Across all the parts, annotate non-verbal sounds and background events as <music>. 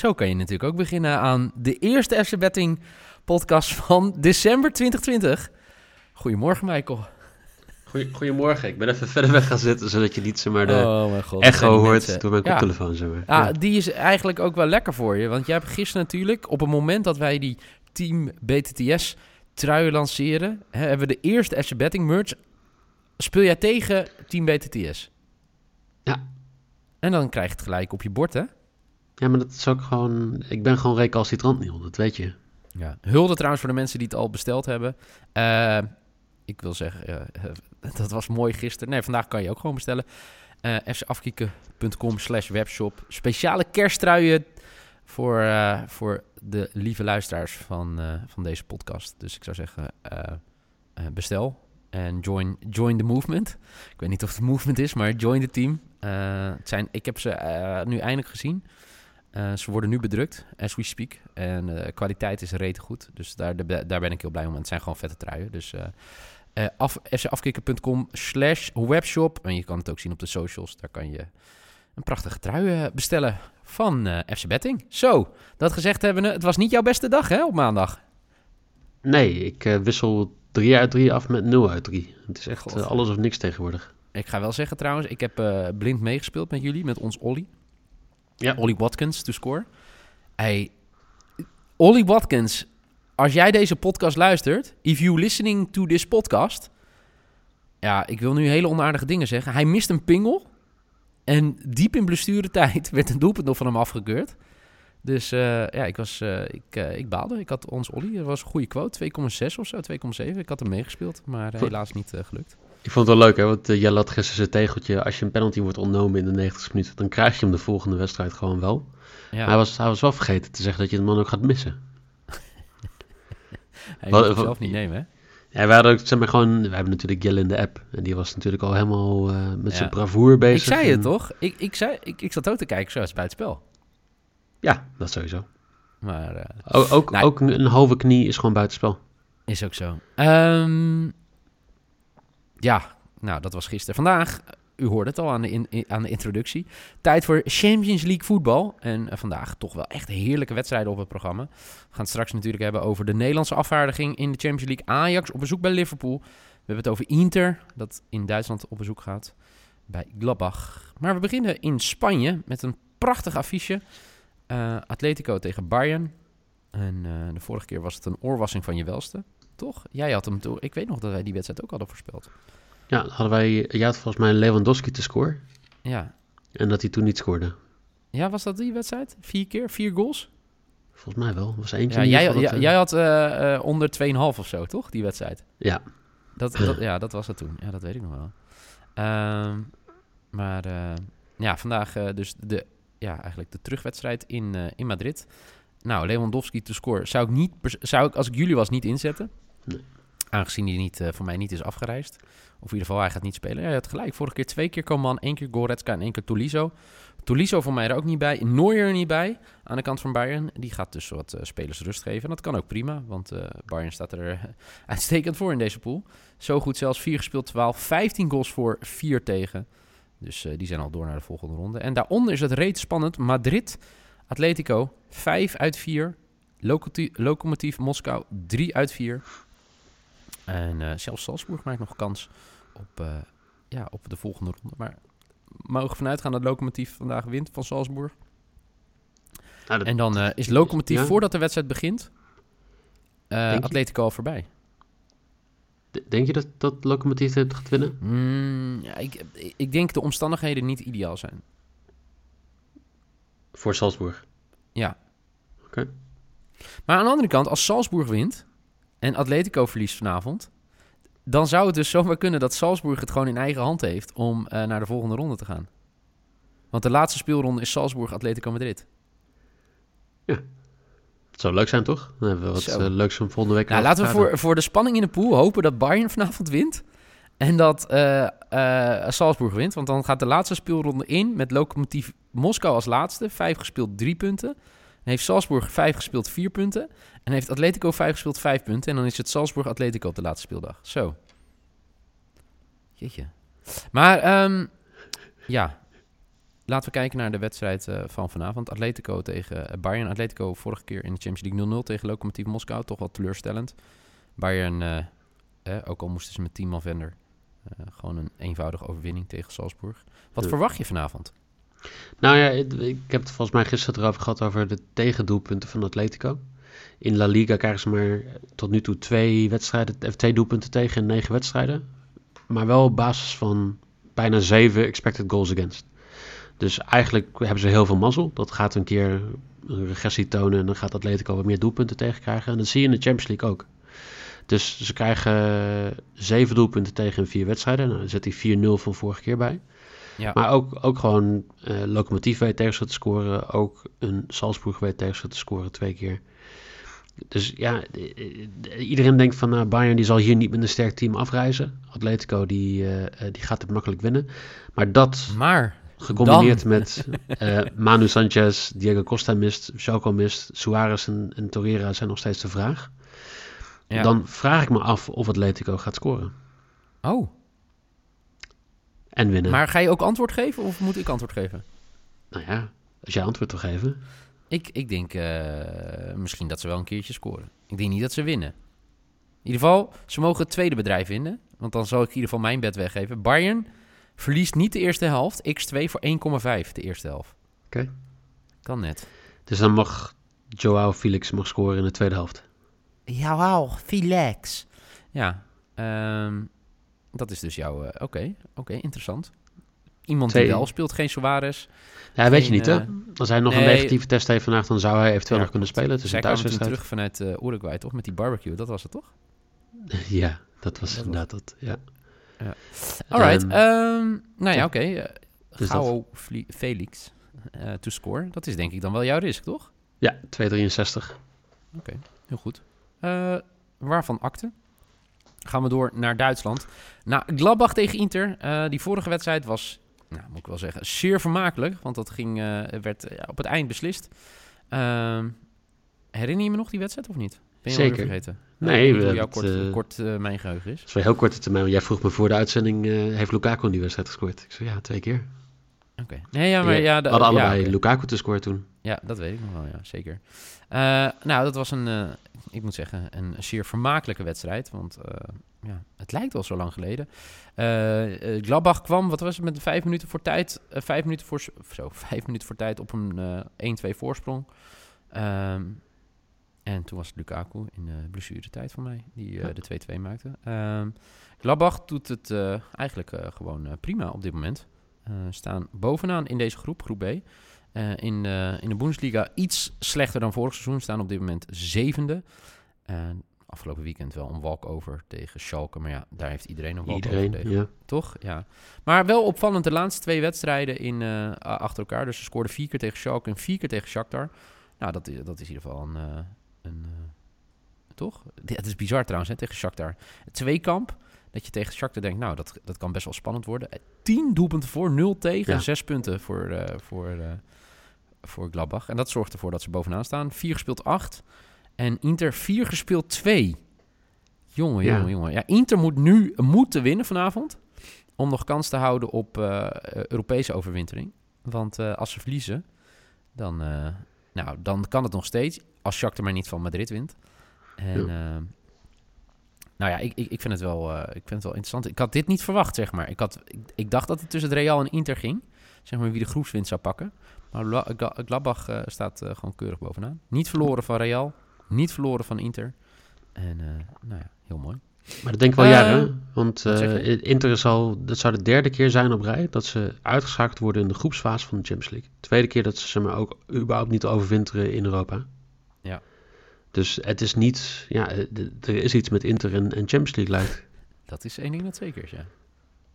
Zo kan je natuurlijk ook beginnen aan de eerste FC Betting podcast van december 2020. Goedemorgen, Michael. Goeie- Goedemorgen, ik ben even verder weg gaan zitten, zodat je niet zomaar de oh mijn god. echo hoort mensen. door mijn Ja. koptelefoon. Zeg maar. Ja, Ja. die is eigenlijk ook wel lekker voor je. Want jij hebt gisteren natuurlijk, op het moment dat wij die Team BTTS truien lanceren, hè, hebben we de eerste FC Betting merch. Speel jij tegen Team BTTS? Ja. En dan krijg je het gelijk op je bord, hè? Ja, maar dat is ook gewoon... Ik ben gewoon recalcitrant, Niel, dat weet je. Ja. Hulde trouwens voor de mensen die het al besteld hebben. Eh, ik wil zeggen, eh, dat was mooi gisteren. Nee, vandaag kan je ook gewoon bestellen. Eh fcafkieken.com slash webshop. Speciale kersttruien voor, voor de lieve luisteraars van, van deze podcast. Dus ik zou zeggen, bestel. En join, join the movement. Ik weet niet of het movement is, maar join the team. Het zijn, ik heb ze nu eindelijk gezien. Eh, ze worden nu bedrukt, as we speak. En de uh, kwaliteit is rete goed. Dus daar, daar, daar ben ik heel blij om. En het zijn gewoon vette truien. Dus uh, af, fcafkikker.com slash webshop. En je kan het ook zien op de socials. Daar kan je een prachtige trui bestellen van FC Betting. Zo, dat gezegd hebben we. Het was niet jouw beste dag hè, op maandag. Nee, ik wissel 3 uit 3 af met 0 uit 3. Het is echt alles of niks tegenwoordig. Ik ga wel zeggen trouwens, ik heb blind meegespeeld met jullie, met ons Olly. Ja. Olly Watkins to score. Hey, Olly Watkins, als jij deze podcast luistert, if you listening to this podcast, ja, ik wil nu hele onaardige dingen zeggen. Hij mist een pingel en diep in blessuretijd <laughs> werd een doelpunt nog van hem afgekeurd. Dus uh, ja, ik, was, uh, ik, uh, ik baalde. Ik had ons Olly, dat was een goede quote, 2,6 of zo, 2,7. Ik had hem meegespeeld, maar helaas niet gelukt. Ik vond het wel leuk, hè, want uh, jij had gisteren zijn tegeltje. Als je een penalty wordt ontnomen in de 90 minuten, dan krijg je hem de volgende wedstrijd gewoon wel. Ja. Maar hij was, hij was wel vergeten te zeggen dat je de man ook gaat missen. <laughs> hij wil het zelf niet nemen, hè? Ja, we hadden ook, zeg maar, gewoon, we hebben natuurlijk Jelle in de app. En die was natuurlijk al helemaal uh, met ja. zijn bravoer bezig. Ik zei en... het toch? Ik, ik, zei, ik, ik zat ook te kijken, zo is het bij het spel. Ja, dat sowieso. Maar, uh, ook ook, nou, ook een halve knie is gewoon buitenspel. Is ook zo. Um, ja, nou, dat was gisteren. Vandaag, u hoorde het al aan de, in, aan de introductie. Tijd voor Champions League voetbal. En uh, vandaag toch wel echt heerlijke wedstrijden op het programma. We gaan het straks natuurlijk hebben over de Nederlandse afvaardiging in de Champions League. Ajax op bezoek bij Liverpool. We hebben het over Inter, dat in Duitsland op bezoek gaat bij Gladbach. Maar we beginnen in Spanje met een prachtig affiche. Uh, Atletico tegen Bayern. En uh, de vorige keer was het een oorwassing van je welste. Toch? Jij had hem toen. Ik weet nog dat wij die wedstrijd ook hadden voorspeld. Ja, hadden wij. Jij had volgens mij Lewandowski te scoren. Ja. En dat hij toen niet scoorde. Ja, was dat die wedstrijd? Vier keer? Vier goals? Volgens mij wel. Was eentje. Ja, jij, ja, jij had uh, uh, onder 2,5 of zo, toch? Die wedstrijd. Ja. Dat, dat, ja, dat was het toen. Ja, dat weet ik nog wel. Um, maar uh, ja, vandaag dus de, ja, eigenlijk de terugwedstrijd in, in Madrid. Nou, Lewandowski te scoren zou ik niet, zou ik als ik jullie was niet inzetten. Nee. Aangezien hij niet, uh, voor mij niet is afgereisd. Of in ieder geval, hij gaat niet spelen. Ja, had gelijk. Vorige keer twee keer Coman, één keer Goretzka en één keer Tolizo. Tolizo voor mij er ook niet bij. Neuer er niet bij aan de kant van Bayern. Die gaat dus wat uh, spelers rust geven. En dat kan ook prima, want uh, Bayern staat er <laughs> uitstekend voor in deze pool. Zo goed zelfs 4 gespeeld, 12, 15 goals voor, 4 tegen. Dus die zijn al door naar de volgende ronde. En daaronder is het reeds spannend. Madrid, Atletico, 5 uit 4. Locomotief, Moskou, 3 uit 4. En uh, zelfs Salzburg maakt nog kans op, uh, ja, op de volgende ronde. Maar mogen vanuit gaan dat Lokomotief vandaag wint van Salzburg. Nou, dat, en dan uh, is Lokomotief, ja. voordat de wedstrijd begint, Atletico al voorbij. Denk je dat, dat Lokomotief het gaat winnen? Mm, ja, ik, ik denk de omstandigheden niet ideaal zijn. Voor Salzburg? Ja. Oké. Maar aan de andere kant, als Salzburg wint en Atletico verliest vanavond... dan zou het dus zomaar kunnen dat Salzburg het gewoon in eigen hand heeft... om uh, naar de volgende ronde te gaan. Want de laatste speelronde is Salzburg-Atletico Madrid. Ja. Het zou leuk zijn, toch? Dan hebben we wat uh, leuks van volgende week. Nou, laten we voor, voor de spanning in de pool hopen dat Bayern vanavond wint. En dat uh, uh, Salzburg wint. Want dan gaat de laatste speelronde in met locomotief Moskou als laatste. Vijf gespeeld, drie punten. Heeft Salzburg vijf gespeeld, vier punten. En heeft Atletico vijf gespeeld, vijf punten. En dan is het Salzburg-Atletico op de laatste speeldag. Zo. Jeetje. Maar um, ja, Laten we kijken naar de wedstrijd uh, van vanavond. Atletico tegen Bayern. Atletico vorige keer in de Champions League 0-0 tegen Lokomotiv Moskou. Toch wel teleurstellend. Bayern, uh, eh, ook al moesten ze met 10 man Vender. Uh, gewoon een eenvoudige overwinning tegen Salzburg. Wat ja. verwacht je vanavond? Nou ja, ik heb het volgens mij gisteren erover gehad over de tegendoelpunten van Atletico. In La Liga krijgen ze maar tot nu toe twee, wedstrijden, twee doelpunten tegen in negen wedstrijden. Maar wel op basis van bijna zeven expected goals against. Dus eigenlijk hebben ze heel veel mazzel. Dat gaat een keer een regressie tonen en dan gaat Atletico wat meer doelpunten tegenkrijgen. En dat zie je in de Champions League ook. Dus ze krijgen zeven doelpunten tegen in vier wedstrijden. Nou, dan zet hij 4-0 van vorige keer bij. Ja. Maar ook, ook gewoon uh, Lokomotief weet te scoren. Ook een Salzburg weet tegen ze te scoren twee keer. Dus ja, iedereen denkt van uh, Bayern die zal hier niet met een sterk team afreizen. Atletico die, uh, die gaat het makkelijk winnen. Maar dat... Maar Gecombineerd met uh, <laughs> Manu Sanchez, Diego Costa mist, Schalke mist, Suarez en, en Torreira zijn nog steeds de vraag. Ja. Dan vraag ik me af of Atletico gaat scoren. Oh. En winnen. Maar ga je ook antwoord geven of moet ik antwoord geven? Nou ja, als jij antwoord wil geven. Ik, ik denk uh, misschien dat ze wel een keertje scoren. Ik denk niet dat ze winnen. In ieder geval, ze mogen het tweede bedrijf winnen. Want dan zal ik in ieder geval mijn bed weggeven. Bayern Verliest niet de eerste helft. X2 voor 1,5 de eerste helft. Oké. Okay. Kan net. Dus dan mag Joao Felix mag scoren in de tweede helft. Joao Felix. Ja. Um, dat is dus jouw... Uh, Oké, okay, oké, okay, interessant. Iemand Twee. die wel speelt, geen Suarez. Ja, geen, weet je niet, hè? Als hij nog nee, een negatieve test heeft vandaag, dan zou hij eventueel ja, nog kunnen spelen. Dus kwamen toen terug vanuit uh, Uruguay, toch? Met die barbecue, dat was het, toch? <laughs> ja, dat was dat inderdaad was... dat, ja. Ja. Alright. Um, um, nou ja, oké. Okay. Uh, dus Gao Felix uh, to score. Dat is denk ik dan wel jouw risk, toch? Ja, 2,63. Oké, okay, heel goed. Uh, waarvan akte? Gaan we door naar Duitsland. Nou, Gladbach tegen Inter. Uh, die vorige wedstrijd was, nou, moet ik wel zeggen, zeer vermakelijk. Want dat ging, uh, werd ja, op het eind beslist. Uh, herinner je me nog die wedstrijd of niet? Ben je Zeker. vergeten? Nee, we jouw kort, uh, kort mijn geheugen is. Dat is heel korte termijn. Jij vroeg me voor de uitzending, heeft Lukaku in die wedstrijd gescoord? Ik zei ja, twee keer. Oké. Okay. Nee, ja, maar ja... ja de, we hadden allebei ja, okay. Lukaku te scoren toen. Ja, dat weet ik nog wel, ja, zeker. nou, dat was een, ik moet zeggen, een zeer vermakelijke wedstrijd. Want ja, het lijkt wel zo lang geleden. Gladbach kwam, wat was het, met vijf minuten voor tijd, vijf minuten voor, zo, <laughs> vijf minuten voor tijd op een 1-2 voorsprong. Ehm, en toen was het Lukaku in de blessuretijd van mij, die uh, de 2-2 maakte. Um, Gladbach doet het uh, eigenlijk uh, gewoon prima op dit moment. staan bovenaan in deze groep, groep B. in, in de Bundesliga iets slechter dan vorig seizoen. Staan op dit moment zevende. afgelopen weekend wel een walkover tegen Schalke. Maar ja, daar heeft iedereen een walkover iedereen, tegen. Ja. Toch? Ja. Maar wel opvallend de laatste twee wedstrijden in, achter elkaar. Dus ze scoorden vier keer tegen Schalke en vier keer tegen Shakhtar. Nou, dat, dat is in ieder geval een een, toch? Het is bizar trouwens, hè, tegen Shakhtar. Het tweekamp, dat je tegen Shakhtar denkt, nou, dat, dat kan best wel spannend worden. 10 doelpunten voor, 0 tegen, ja. 6 punten voor, uh, voor, uh, voor Gladbach. En dat zorgt ervoor dat ze bovenaan staan. 4 gespeeld 8 en Inter 4 gespeeld 2. Jongen, jongen, ja. jongen. Ja, Inter moet nu moeten winnen vanavond om nog kans te houden op Europese overwintering. Want als ze verliezen, dan, nou, dan kan het nog steeds als Shakhtar maar niet van Madrid wint. En, ja. nou ja, ik, ik, ik, vind het wel, ik vind het wel interessant. Ik had dit niet verwacht, zeg maar. Ik, had, ik, ik dacht dat het tussen het Real en Inter ging. Zeg maar wie de groepswinst zou pakken. Maar Gladbach uh, staat gewoon keurig bovenaan. Niet verloren van Real. Niet verloren van Inter. En nou ja, heel mooi. Maar dat denk ik wel Eh, jaren. Want eh, Inter is al, dat zou de derde keer zijn op rij dat ze uitgeschakeld worden in de groepsfase van de Champions League. Tweede keer dat ze zeg maar, ook überhaupt niet overwinteren in Europa. Ja. Dus het is niet, ja, eh, er is iets met Inter en, en Champions League lijkt. <laughs> Dat is één ding dat zeker is, ja.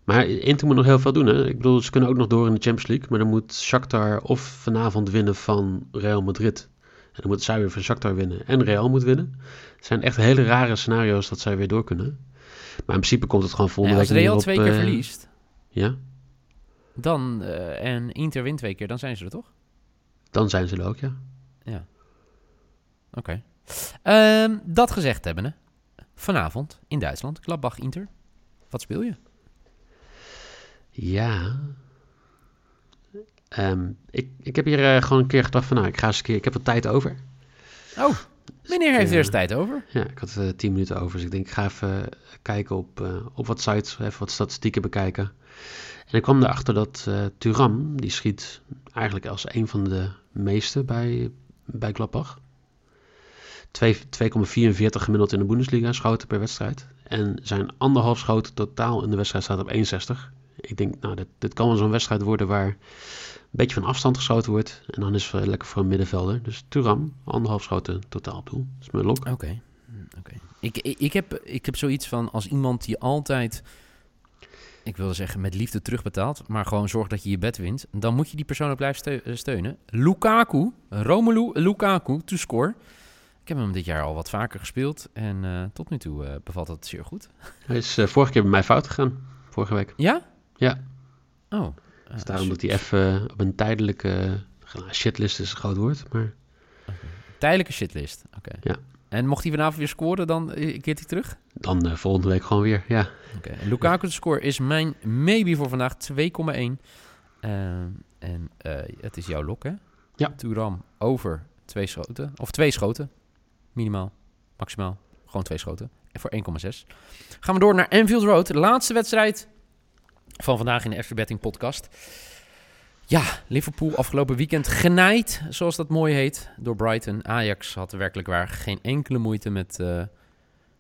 Maar Inter moet nog heel veel doen. Hè? Ik bedoel, ze kunnen ook nog door in de Champions League. Maar dan moet Shakhtar of vanavond winnen van Real Madrid. En dan moet zij weer van Shakhtar winnen. En Real moet winnen. Het zijn echt hele rare scenario's dat zij weer door kunnen. Maar in principe komt het gewoon volgende als week Real neer twee keer eh, verliest, Ja, dan, eh, en Inter wint twee keer, dan zijn ze er toch? dan zijn ze er ook, ja. Oké. Ehm, dat gezegd hebbende, vanavond in Duitsland, Gladbach-Inter. Wat speel je? Ja. Ehm, ik, ik heb hier eh, gewoon een keer gedacht van, nou, ik ga eens een keer, ik heb wat tijd over. Oh, meneer heeft er Ja. eens tijd over. Ja, ik had eh, tien minuten over, dus ik denk, ik ga even kijken op, eh, op wat sites, even wat statistieken bekijken. En ik kwam erachter dat eh Turam, die schiet eigenlijk als een van de meeste bij, bij Gladbach. Twee- 2,44 gemiddeld in de Bundesliga schoten per wedstrijd. En zijn anderhalf schoten totaal in de wedstrijd staat op 61. Ik denk, nou, dit, dit kan wel zo'n wedstrijd worden waar een beetje van afstand geschoten wordt. En dan is het lekker voor een middenvelder. Dus Turam, anderhalf schoten totaal op doel. Dat is mijn lok. Oké. oké. Ik, ik, ik, heb, ik heb zoiets van als iemand die altijd, ik wilde zeggen met liefde terugbetaalt, maar gewoon zorgt dat je je bed wint, dan moet je die persoon ook blijven eh, steunen. Lukaku, Romelu Lukaku, to score. Ik heb hem dit jaar al wat vaker gespeeld en eh, tot nu toe eh, bevalt het zeer goed. Hij is vorige keer bij mij fout gegaan. Vorige week. Ja? Ja. Oh. eh, Dus daarom shit. dat hij even op een tijdelijke nou, shitlist is een groot woord. Maar Tijdelijke shitlist. Oké. Ja. En mocht hij vanavond weer scoren, dan eh, keert hij terug? dan eh, volgende week gewoon weer. Ja. Oké. En Lukaku de score is mijn maybe voor vandaag 2,1. Ehm, en eh, het is jouw lok, hè? Ja. Turam over twee schoten. Of twee schoten. Minimaal. Maximaal. Gewoon twee schoten. En voor 1,6. Gaan we door naar Anfield Road. De laatste wedstrijd van vandaag in de FC Betting podcast. Ja, Liverpool afgelopen weekend genaaid, zoals dat mooi heet, door Brighton. Ajax had werkelijk waar geen enkele moeite met, eh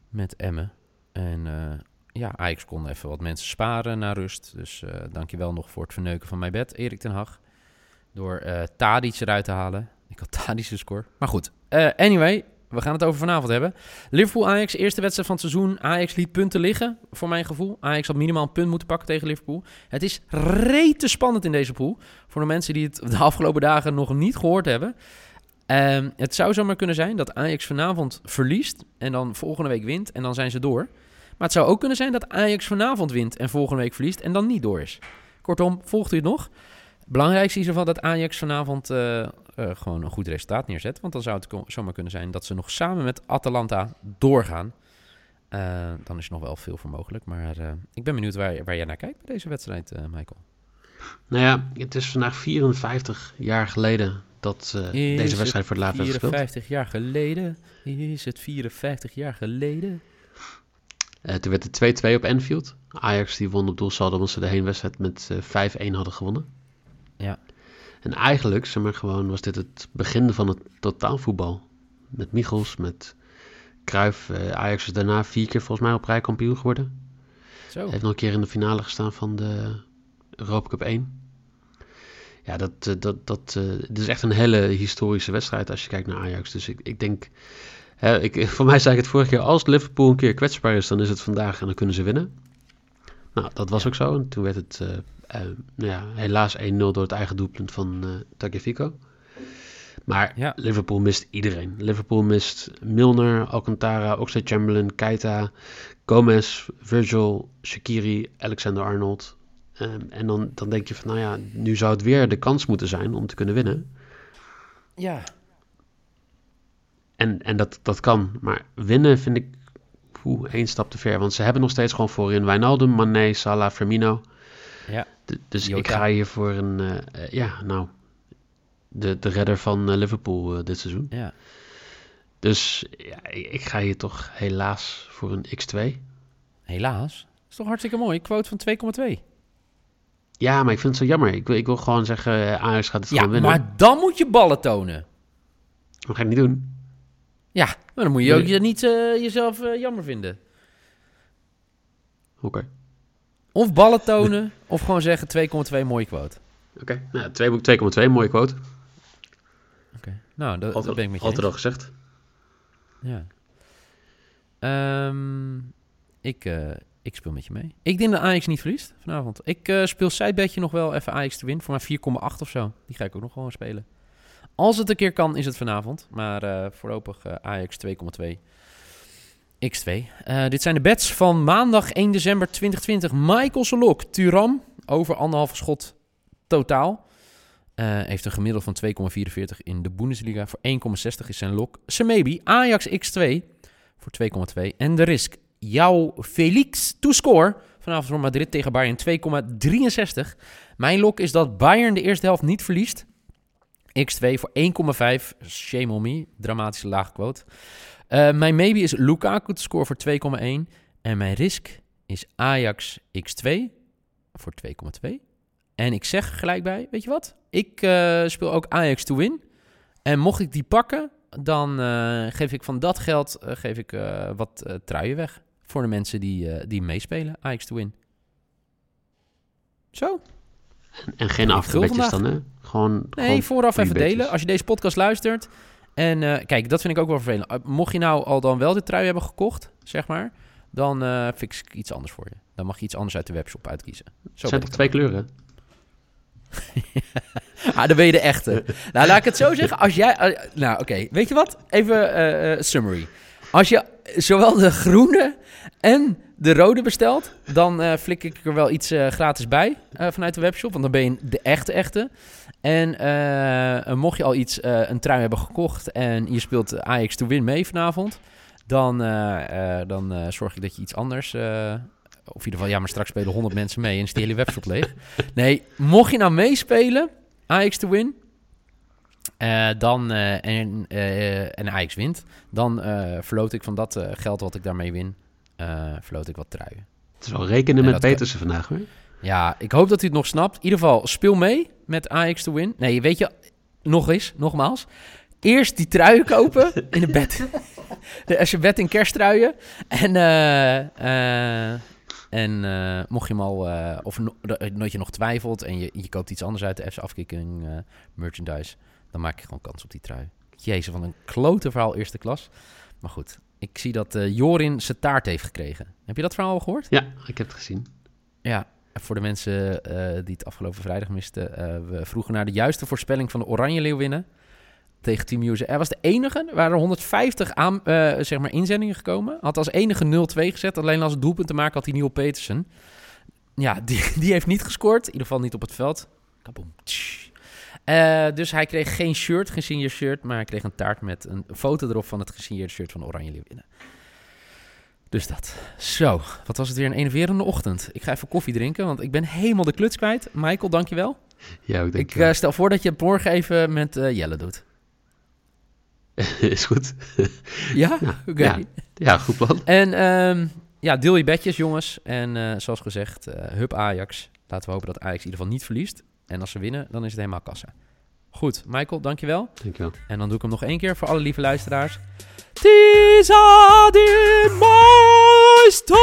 met Emmen. En eh, ja, Ajax kon even wat mensen sparen na rust. Dus eh dankjewel nog voor het verneuken van mijn bed, Erik ten Hag. Door Tadic eruit te halen. Ik had Tadic de score. Maar goed, anyway, we gaan het over vanavond hebben. Liverpool-Ajax, eerste wedstrijd van het seizoen. Ajax liet punten liggen, voor mijn gevoel. Ajax had minimaal een punt moeten pakken tegen Liverpool. Het is rete spannend in deze pool. Voor de mensen die het de afgelopen dagen nog niet gehoord hebben. Ehm, het zou zomaar kunnen zijn dat Ajax vanavond verliest en dan volgende week wint en dan zijn ze door. Maar het zou ook kunnen zijn dat Ajax vanavond wint en volgende week verliest en dan niet door is. Kortom, volgt u het nog? Belangrijkste is geval dat Ajax vanavond eh, eh, gewoon een goed resultaat neerzet. Want dan zou het zomaar kunnen zijn dat ze nog samen met Atalanta doorgaan. Eh, dan is er nog wel veel voor mogelijk. Maar eh, ik ben benieuwd waar, waar jij naar kijkt bij deze wedstrijd, Michael. Nou ja, het is vandaag 54 jaar geleden dat deze wedstrijd voor het laatst werd gespeeld. 54 jaar geleden. Is het 54 jaar geleden? Toen werd het 2-2 op Anfield. Ajax die won op doelsaldo omdat ze de heenwedstrijd met eh 5-1 hadden gewonnen. En eigenlijk, zeg maar gewoon, was dit het begin van het totaalvoetbal. Met Michels, met Cruijff. Eh, Ajax is daarna vier keer volgens mij op rij kampioen geworden. Zo. Heeft nog een keer in de finale gestaan van de Europa Cup 1. Ja, dat, eh, dat, dat, eh, dit is echt een hele historische wedstrijd als je kijkt naar Ajax. Dus ik, ik denk, hè, ik, <laughs> voor mij zei ik het vorige keer, als Liverpool een keer kwetsbaar is, dan is het vandaag en dan kunnen ze winnen. Nou, dat was ook zo. En toen werd het nou ja, helaas 1-0 door het eigen doelpunt van eh Tagliafico. Maar Ja. Liverpool mist iedereen. Liverpool mist Milner, Alcantara, Oxlade-Chamberlain, Keita, Gomez, Virgil, Shaqiri, Alexander-Arnold. Ehm, en dan, dan denk je van, nou ja, nu zou het weer de kans moeten zijn om te kunnen winnen. Ja. En, en dat, dat kan. Maar winnen vind ik één stap te ver. Want ze hebben nog steeds gewoon voorin Wijnaldum, Mané, Salah, Firmino. Ja. Dus ik ga hier voor een, eh, eh, ja, nou, de, de redder van eh, Liverpool dit seizoen. Ja. Dus ja, ik, ga hier toch helaas voor een X2. Helaas. Dat is toch hartstikke mooi. Quote van 2,2. Ja, maar ik vind het zo jammer. Ik wil, ik wil gewoon zeggen, Ajax gaat het Ja, gewoon winnen. maar dan moet je ballen tonen. Dat ga ik niet doen. Ja, maar dan moet je Nee. ook je niet jezelf jammer vinden. Oké. Of ballen tonen, of gewoon zeggen 2,2 mooie quote. Oké. Nou, 2,2, mooie quote. Oké. Nou, dat, Altijd, dat ben ik met je altijd al gezegd. Ja. Ehm, ik, eh, ik speel met je mee. Ik denk dat Ajax niet verliest vanavond. Ik eh, speel sidebedje nog wel even Ajax te win voor maar 4,8 of zo. Die ga ik ook nog gewoon spelen. Als het een keer kan, is het vanavond. Maar eh, voorlopig Ajax 2,2. X2. Eh, dit zijn de bets van maandag 1 december 2020. Michael Solok, Turam, over anderhalve schot totaal. Eh, heeft een gemiddelde van 2,44 in de Bundesliga. Voor 1,60 is zijn lok. Semebi, Ajax X2 voor 2,2. En de risk, jouw Felix to score. Vanavond voor Madrid tegen Bayern 2,63. Mijn lok is dat Bayern de eerste helft niet verliest. X2 voor 1,5. Shame on me. Dramatische laag Eh, mijn maybe is Lukaku te score voor 2,1. En mijn risk is Ajax X2 voor 2,2. En ik zeg gelijk bij, weet je wat? Ik eh, speel ook Ajax to win. En mocht ik die pakken, dan eh, geef ik van dat geld geef ik, wat truien weg. Voor de mensen die, die meespelen. Ajax to win. Zo. En geen afgebedjes dan, hè? Gewoon, Nee, gewoon vooraf even delen. Als je deze podcast luistert. En eh, kijk, dat vind ik ook wel vervelend. Uh, mocht je nou al dan wel de trui hebben gekocht, zeg maar. Dan eh, fix ik iets anders voor je. Dan mag je iets anders uit de webshop uitkiezen. Zo zijn toch twee kleuren? <laughs> Ah, dan ben je de echte. nou, laat ik het zo zeggen. Als jij... eh, nou, oké. Weet je wat? Even eh, eh, summary. Als je zowel de groene en de rode bestelt... dan eh, flik ik er wel iets eh, gratis bij eh, vanuit de webshop. Want dan ben je de echte echte. En eh, mocht je al iets, eh, een trui hebben gekocht... en je speelt Ajax to win mee vanavond... dan, eh, eh, dan eh, zorg ik dat je iets anders... eh, of in ieder geval, ja, maar straks spelen 100 mensen mee en is die hele webshop leeg. <laughs> Nee, mocht je nou meespelen, Ajax to win, eh, dan, eh, en, eh, en Ajax wint, dan eh verloot ik van dat eh, geld wat ik daarmee win, eh verloot ik wat truien. Het is wel rekenen En met Petersen vandaag, hoor. Ja, ik hoop dat u het nog snapt. In ieder geval, speel mee met Ajax to win. Nee, weet je, nog eens, nogmaals. Eerst die truien kopen in de bed. <laughs> De, als je bed in kersttruien. En, eh, eh, en eh, mocht je hem al, of no, dat je nog twijfelt en je, je koopt iets anders uit de FC Afkikking merchandise, dan maak je gewoon kans op die trui. Jezus, van een klote verhaal eerste klas. Maar goed, ik zie dat Jorin zijn taart heeft gekregen. Heb je dat verhaal al gehoord? Ja, ik heb het gezien. Ja, voor de mensen eh, die het afgelopen vrijdag misten. eh, we vroegen naar de juiste voorspelling van de Oranje Leeuwinnen tegen Team USA. Er was de enige. Er waren 150 aan, eh, zeg maar inzendingen gekomen. Had als enige 0-2 gezet. Alleen als het doelpunt te maken had hij Neil Petersen. Ja, die, <laughs> die heeft niet gescoord. In ieder geval niet op het veld. Kaboom. Dus hij kreeg geen shirt, geen signeerd shirt. Maar hij kreeg een taart met een foto erop van het gesigneerde shirt van Oranje Leeuwinnen. Dus dat. Zo, wat was het weer een enerverende ochtend. Ik ga even koffie drinken, want ik ben helemaal de kluts kwijt. Michael, dankjewel. Ja, ik denk... Ik eh, stel voor dat je het morgen even met eh, Jelle doet. <laughs> is goed. <laughs> Ja? Ja, Oké. ja. Ja, goed plan. En ehm, ja, deel je bedjes, jongens. En eh, zoals gezegd, hup Ajax. Laten we hopen dat Ajax in ieder geval niet verliest. En als ze winnen, dan is het helemaal kassa. Goed, Michael, dankjewel. Dankjewel. En dan doe ik hem nog één keer voor alle lieve luisteraars. These are the milestones.